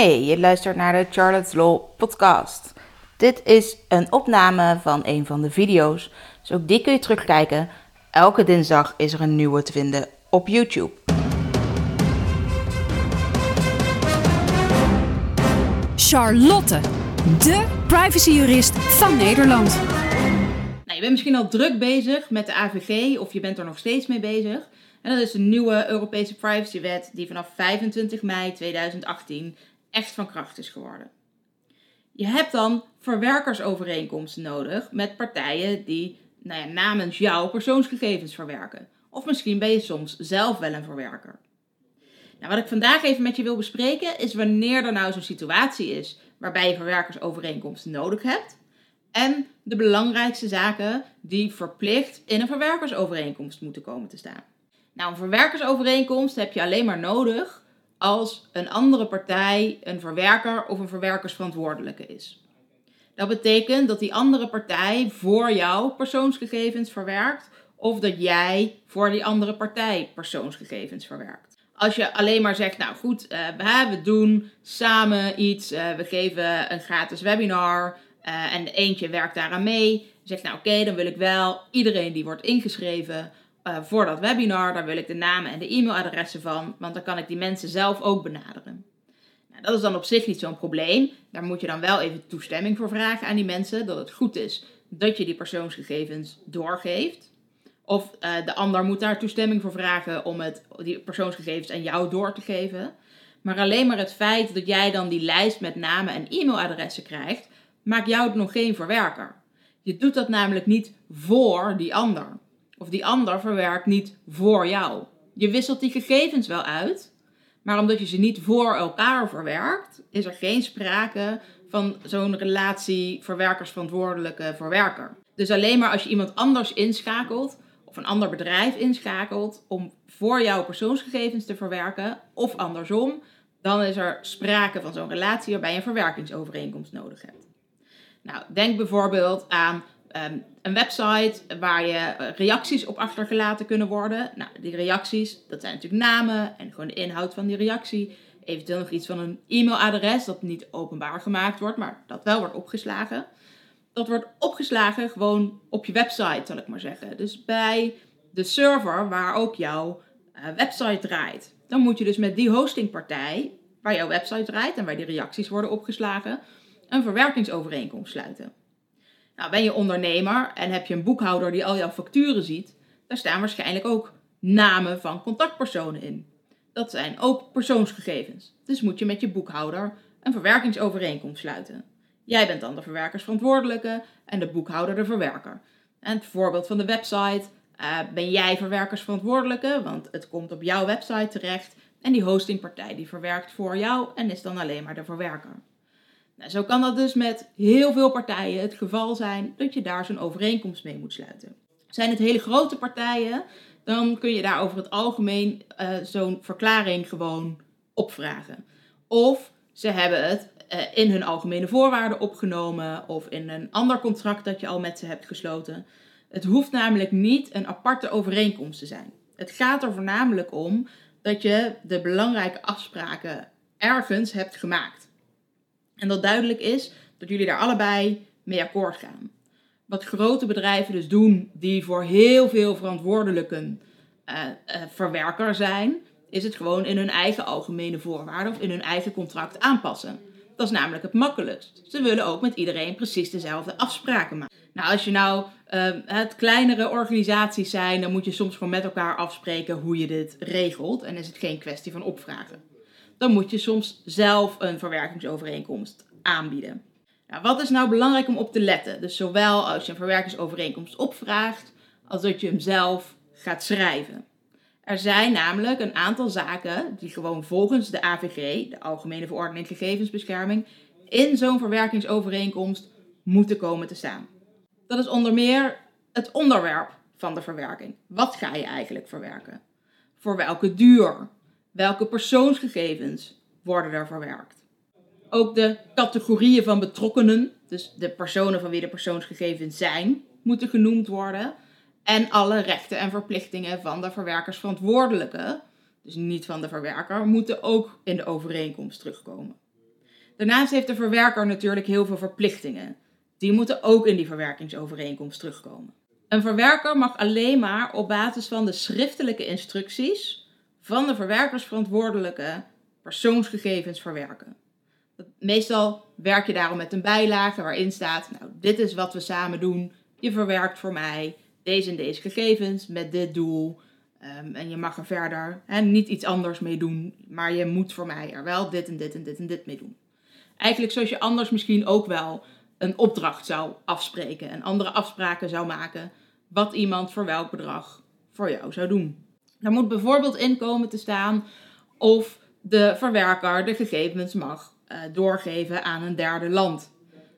Hey, je luistert naar de Charlotte's Law podcast. Dit is een opname van een van de video's, dus ook die kun je terugkijken. Elke dinsdag is er een nieuwe te vinden op YouTube. Charlotte, de privacyjurist van Nederland. Nou, je bent misschien al druk bezig met de AVG of je bent er nog steeds mee bezig. En dat is de nieuwe Europese privacywet die vanaf 25 mei 2018 echt van kracht is geworden. Je hebt dan verwerkersovereenkomsten nodig met partijen die nou ja, namens jou persoonsgegevens verwerken. Of misschien ben je soms zelf wel een verwerker. Nou, wat ik vandaag even met je wil bespreken is wanneer er nou zo'n situatie is waarbij je verwerkersovereenkomsten nodig hebt. En de belangrijkste zaken die verplicht in een verwerkersovereenkomst moeten komen te staan. Nou, een verwerkersovereenkomst heb je alleen maar nodig als een andere partij een verwerker of een verwerkersverantwoordelijke is. Dat betekent dat die andere partij voor jou persoonsgegevens verwerkt of dat jij voor die andere partij persoonsgegevens verwerkt. Als je alleen maar zegt, nou goed, uh, we doen samen iets, uh, we geven een gratis webinar uh, en eentje werkt daaraan mee. Zegt, nou oké, dan wil ik wel iedereen die wordt ingeschreven uh, voor dat webinar, daar wil ik de namen en de e-mailadressen van, want dan kan ik die mensen zelf ook benaderen. Nou, dat is dan op zich niet zo'n probleem. Daar moet je dan wel even toestemming voor vragen aan die mensen, dat het goed is dat je die persoonsgegevens doorgeeft. Of uh, de ander moet daar toestemming voor vragen om het, die persoonsgegevens aan jou door te geven. Maar alleen maar het feit dat jij dan die lijst met namen en e-mailadressen krijgt, maakt jou nog geen verwerker. Je doet dat namelijk niet voor die ander of die ander verwerkt niet voor jou. Je wisselt die gegevens wel uit, maar omdat je ze niet voor elkaar verwerkt, is er geen sprake van zo'n relatie verwerkersverantwoordelijke verwerker. Dus alleen maar als je iemand anders inschakelt of een ander bedrijf inschakelt om voor jouw persoonsgegevens te verwerken of andersom, dan is er sprake van zo'n relatie waarbij je een verwerkingsovereenkomst nodig hebt. Nou, denk bijvoorbeeld aan Ehm, een website waar je eh, reacties op achtergelaten kunnen worden. Nou, die reacties, dat zijn natuurlijk namen en gewoon de inhoud van die reactie. Eventueel nog iets van een e-mailadres dat niet openbaar gemaakt wordt, maar dat wel wordt opgeslagen. Dat wordt opgeslagen gewoon op je website, zal ik maar zeggen. Dus bij de server waar ook jouw uh, website draait. Dan moet je dus met die hostingpartij, waar jouw website draait en waar die reacties worden opgeslagen, een verwerkingsovereenkomst sluiten. Nou, ben je ondernemer en heb je een boekhouder die al jouw facturen ziet, daar staan waarschijnlijk ook namen van contactpersonen in. Dat zijn ook persoonsgegevens. Dus moet je met je boekhouder een verwerkingsovereenkomst sluiten. Jij bent dan de verwerkersverantwoordelijke en de boekhouder de verwerker. En het voorbeeld van de website, uh, ben jij verwerkersverantwoordelijke, want het komt op jouw website terecht en die hostingpartij die verwerkt voor jou en is dan alleen maar de verwerker. Nou, zo kan dat dus met heel veel partijen het geval zijn dat je daar zo'n overeenkomst mee moet sluiten. Zijn het hele grote partijen, dan kun je daar over het algemeen uh, zo'n verklaring gewoon opvragen. Of ze hebben het uh, in hun algemene voorwaarden opgenomen of in een ander contract dat je al met ze hebt gesloten. Het hoeft namelijk niet een aparte overeenkomst te zijn. Het gaat er voornamelijk om dat je de belangrijke afspraken ergens hebt gemaakt. En dat duidelijk is dat jullie daar allebei mee akkoord gaan. Wat grote bedrijven dus doen, die voor heel veel verantwoordelijken uh, verwerker zijn, is het gewoon in hun eigen algemene voorwaarden of in hun eigen contract aanpassen. Dat is namelijk het makkelijkst. Ze willen ook met iedereen precies dezelfde afspraken maken. Nou, als je nou uh, het kleinere organisaties zijn, dan moet je soms gewoon met elkaar afspreken hoe je dit regelt. En is het geen kwestie van opvragen dan moet je soms zelf een verwerkingsovereenkomst aanbieden. Nou, wat is nou belangrijk om op te letten? Dus zowel als je een verwerkingsovereenkomst opvraagt, als dat je hem zelf gaat schrijven. Er zijn namelijk een aantal zaken die gewoon volgens de AVG, de Algemene Verordening Gegevensbescherming, in zo'n verwerkingsovereenkomst moeten komen te staan. Dat is onder meer het onderwerp van de verwerking. Wat ga je eigenlijk verwerken? Voor welke duur? Welke persoonsgegevens worden er verwerkt? Ook de categorieën van betrokkenen, dus de personen van wie de persoonsgegevens zijn, moeten genoemd worden. En alle rechten en verplichtingen van de verwerkersverantwoordelijke, dus niet van de verwerker, moeten ook in de overeenkomst terugkomen. Daarnaast heeft de verwerker natuurlijk heel veel verplichtingen. Die moeten ook in die verwerkingsovereenkomst terugkomen. Een verwerker mag alleen maar op basis van de schriftelijke instructies van de verwerkersverantwoordelijke persoonsgegevens verwerken. Meestal werk je daarom met een bijlage waarin staat: Nou, dit is wat we samen doen. Je verwerkt voor mij deze en deze gegevens met dit doel. Ehm, en je mag er verder niet iets anders mee doen, maar je moet voor mij er wel dit en dit en dit en dit mee doen. Eigenlijk zoals je anders misschien ook wel een opdracht zou afspreken en andere afspraken zou maken wat iemand voor welk bedrag voor jou zou doen. Er moet bijvoorbeeld in komen te staan of de verwerker de gegevens mag uh, doorgeven aan een derde land.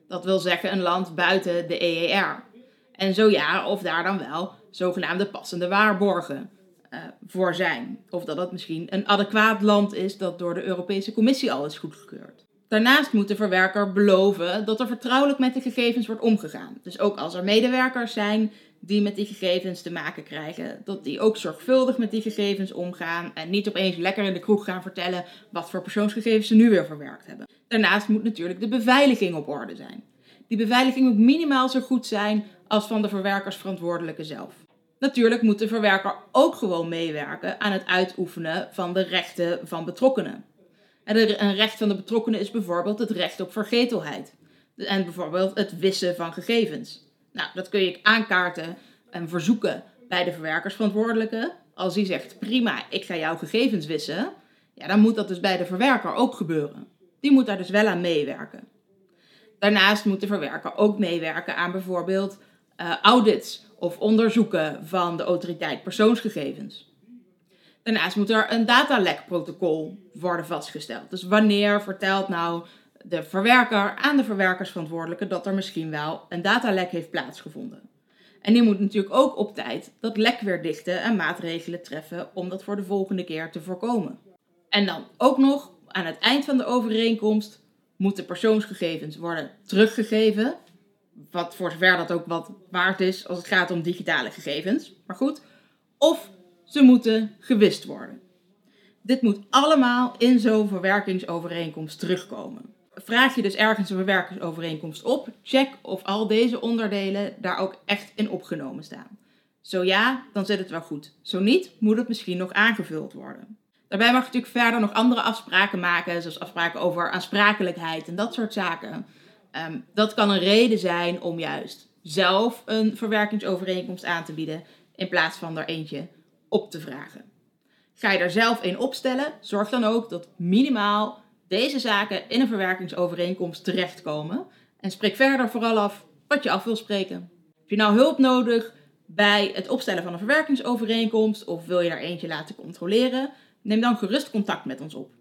Dat wil zeggen een land buiten de EER. En zo ja, of daar dan wel zogenaamde passende waarborgen uh, voor zijn. Of dat het misschien een adequaat land is dat door de Europese Commissie al is goedgekeurd. Daarnaast moet de verwerker beloven dat er vertrouwelijk met de gegevens wordt omgegaan. Dus ook als er medewerkers zijn die met die gegevens te maken krijgen, dat die ook zorgvuldig met die gegevens omgaan en niet opeens lekker in de kroeg gaan vertellen wat voor persoonsgegevens ze nu weer verwerkt hebben. Daarnaast moet natuurlijk de beveiliging op orde zijn. Die beveiliging moet minimaal zo goed zijn als van de verwerkersverantwoordelijke zelf. Natuurlijk moet de verwerker ook gewoon meewerken aan het uitoefenen van de rechten van betrokkenen. En een recht van de betrokkenen is bijvoorbeeld het recht op vergetelheid. En bijvoorbeeld het wissen van gegevens. Nou, dat kun je aankaarten en verzoeken bij de verwerkersverantwoordelijke. Als die zegt, prima, ik ga jouw gegevens wissen, ja, dan moet dat dus bij de verwerker ook gebeuren. Die moet daar dus wel aan meewerken. Daarnaast moet de verwerker ook meewerken aan bijvoorbeeld uh, audits of onderzoeken van de autoriteit persoonsgegevens. Daarnaast moet er een datalekprotocol worden vastgesteld. Dus wanneer vertelt nou de verwerker aan de verwerkersverantwoordelijke dat er misschien wel een datalek heeft plaatsgevonden. En die moet natuurlijk ook op tijd dat lek weer dichten en maatregelen treffen om dat voor de volgende keer te voorkomen. En dan ook nog aan het eind van de overeenkomst moeten persoonsgegevens worden teruggegeven. Wat voor zover dat ook wat waard is als het gaat om digitale gegevens. Maar goed. Of ze moeten gewist worden. Dit moet allemaal in zo'n verwerkingsovereenkomst terugkomen vraag je dus ergens een verwerkersovereenkomst op, check of al deze onderdelen daar ook echt in opgenomen staan. Zo ja, dan zit het wel goed. Zo niet, moet het misschien nog aangevuld worden. Daarbij mag je natuurlijk verder nog andere afspraken maken, zoals afspraken over aansprakelijkheid en dat soort zaken. Ehm, dat kan een reden zijn om juist zelf een verwerkingsovereenkomst aan te bieden, in plaats van er eentje op te vragen. Ga je er zelf een opstellen, zorg dan ook dat minimaal deze zaken in een verwerkingsovereenkomst terechtkomen. En spreek verder vooral af wat je af wil spreken. Heb je nou hulp nodig bij het opstellen van een verwerkingsovereenkomst of wil je er eentje laten controleren? Neem dan gerust contact met ons op.